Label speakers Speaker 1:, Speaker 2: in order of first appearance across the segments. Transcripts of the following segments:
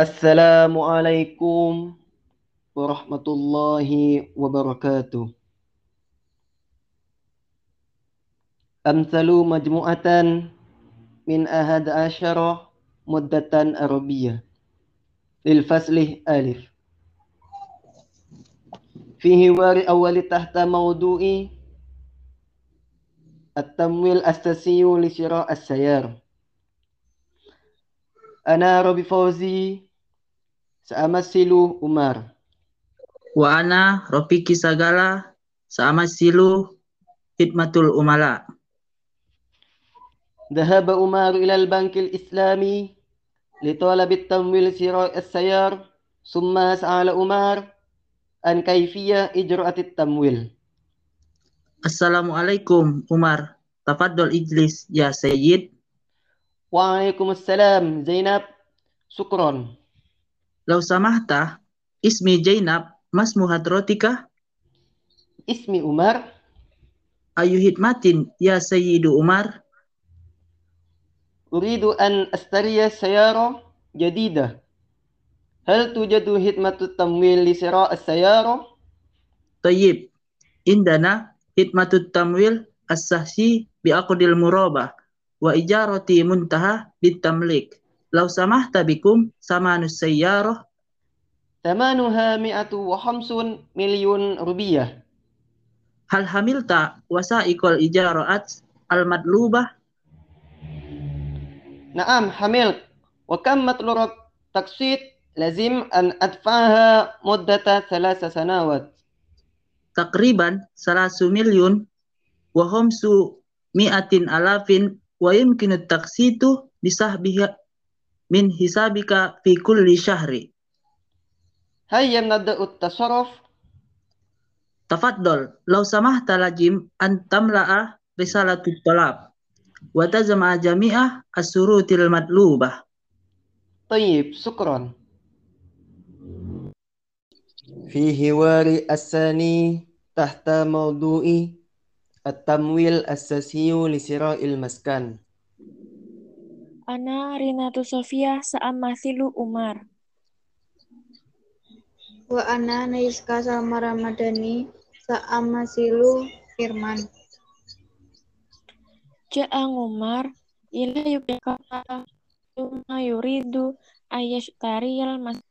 Speaker 1: السلام عليكم ورحمة الله وبركاته أمثل مجموعة من أحد عشر مدة عربية للفصل ألف في حوار أول تحت موضوع التمويل الأساسي لشراء السيارة أنا ربي فوزي سأمثل عمر
Speaker 2: Wa ana Rafiki Sagala Sa'amasilu Khidmatul Umala.
Speaker 1: ذهب عمر إلى البنك الإسلامي لطلب التمويل شراء السيارة ثم سأل عمر عن كيفية إجراء التمويل
Speaker 2: Assalamualaikum Umar. Tafadhol ijlis ya Sayyid.
Speaker 1: Waalaikumsalam Zainab. Sukron
Speaker 2: Lau samahta Ismi Zainab Mas muhadrotika
Speaker 1: Ismi Umar.
Speaker 2: Ayu hitmatin Ya Sayyidu Umar.
Speaker 1: Uridu an astariya sayara jadida. Hal tujadu hikmatu tamwil li sira as-sayara
Speaker 2: Tayyib Indana hitmatut tamwil as-sahsi bi aqdil murabah wa ijarati muntaha bitamlik. Lau samah tabikum samanus sayyarah
Speaker 1: Tamanuha mi'atu wa khamsun milyun rubiyah.
Speaker 2: Hal hamilta wasaikol ijarat al-madlubah?
Speaker 1: Naam, hamil. Wa kam matlurat taksit lazim an adfa'aha muddata thalasa sanawat.
Speaker 2: Takriban salasu milyun wa khamsu mi'atin alafin wa yumkinu taksitu bisahbiha min hisabika fi kulli syahri.
Speaker 1: هيا نبدأ التصرف
Speaker 2: Tafaddal, law samahta lajim an tamla'a risalatut talab wa tazma jami'ah as-surutil madlubah.
Speaker 1: طيب شكرا في حوار الثاني تحت موضوع At-tamwil as-sasiyu lisira'il maskan.
Speaker 3: Ana Rinatu Sofia sa'amathilu Umar.
Speaker 4: Wa ana Naiska Salma Ramadhani sa'amathilu Firman.
Speaker 3: Ja'a Umar ila yukata ma yuridu ayashtariyal mas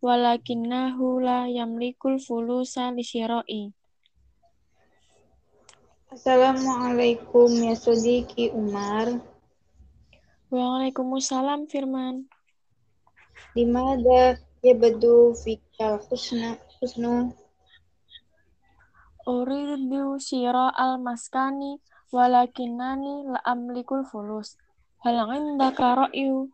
Speaker 3: walakinnahu la yamlikul fulusa lisira'i.
Speaker 4: Assalamualaikum ya Sodiki Umar.
Speaker 3: Waalaikumsalam Firman.
Speaker 4: Dimada yabdu fikal husna husnu
Speaker 3: Uridu syira al-maskani walakinnani la amlikul fulus. Hal indaka ra'yu?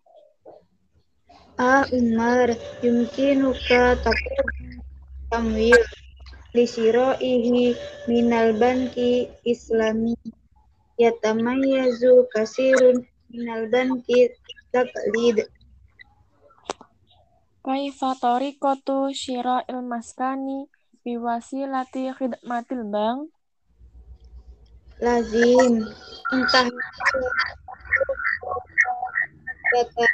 Speaker 4: Ah Umar yumkinuka taqul tamwil lisiraihi minal banki islami. Yatamayyazu kasirun minal banki taqlid
Speaker 3: Kaifa tariqatu syira'il maskani biwasilati khidmatil bank?
Speaker 4: lazim. Entah kata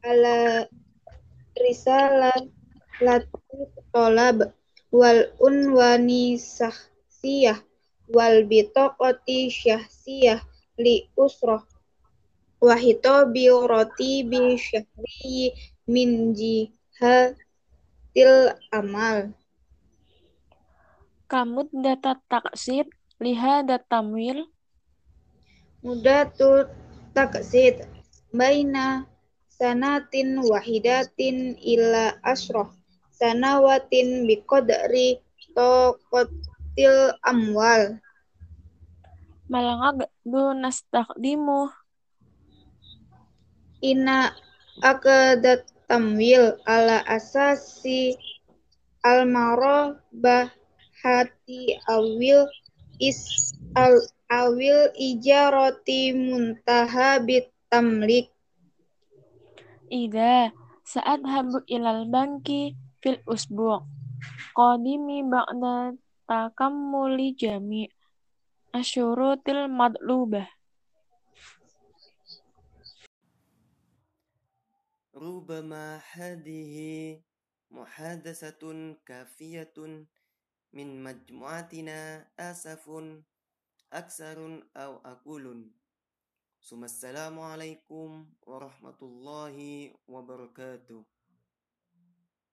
Speaker 4: ala risalah latif tolab wal unwani sahsiyah wal bitaqati syahsiyah li usrah wa hitabi ratibi syahri min jihatil amal.
Speaker 3: Kamud data taksid lihada tamwil.
Speaker 4: Mudatu taksid baina sanatin wahidatin ila asroh sanawatin biqadri tokotil amwal.
Speaker 3: Malangag du nastakdimu
Speaker 4: ina akadat tamwil ala asasi almarobah hati awil is al awil ijaroti muntaha bitamlik.
Speaker 3: Ida saat habu ilal banki fil usbu' qadimi ba'da takammuli jami' asyurutil madlubah
Speaker 1: ربما هذه محادثة كافية من مجموعتنا آسف أكثر أو أقول ثم السلام عليكم ورحمة الله وبركاته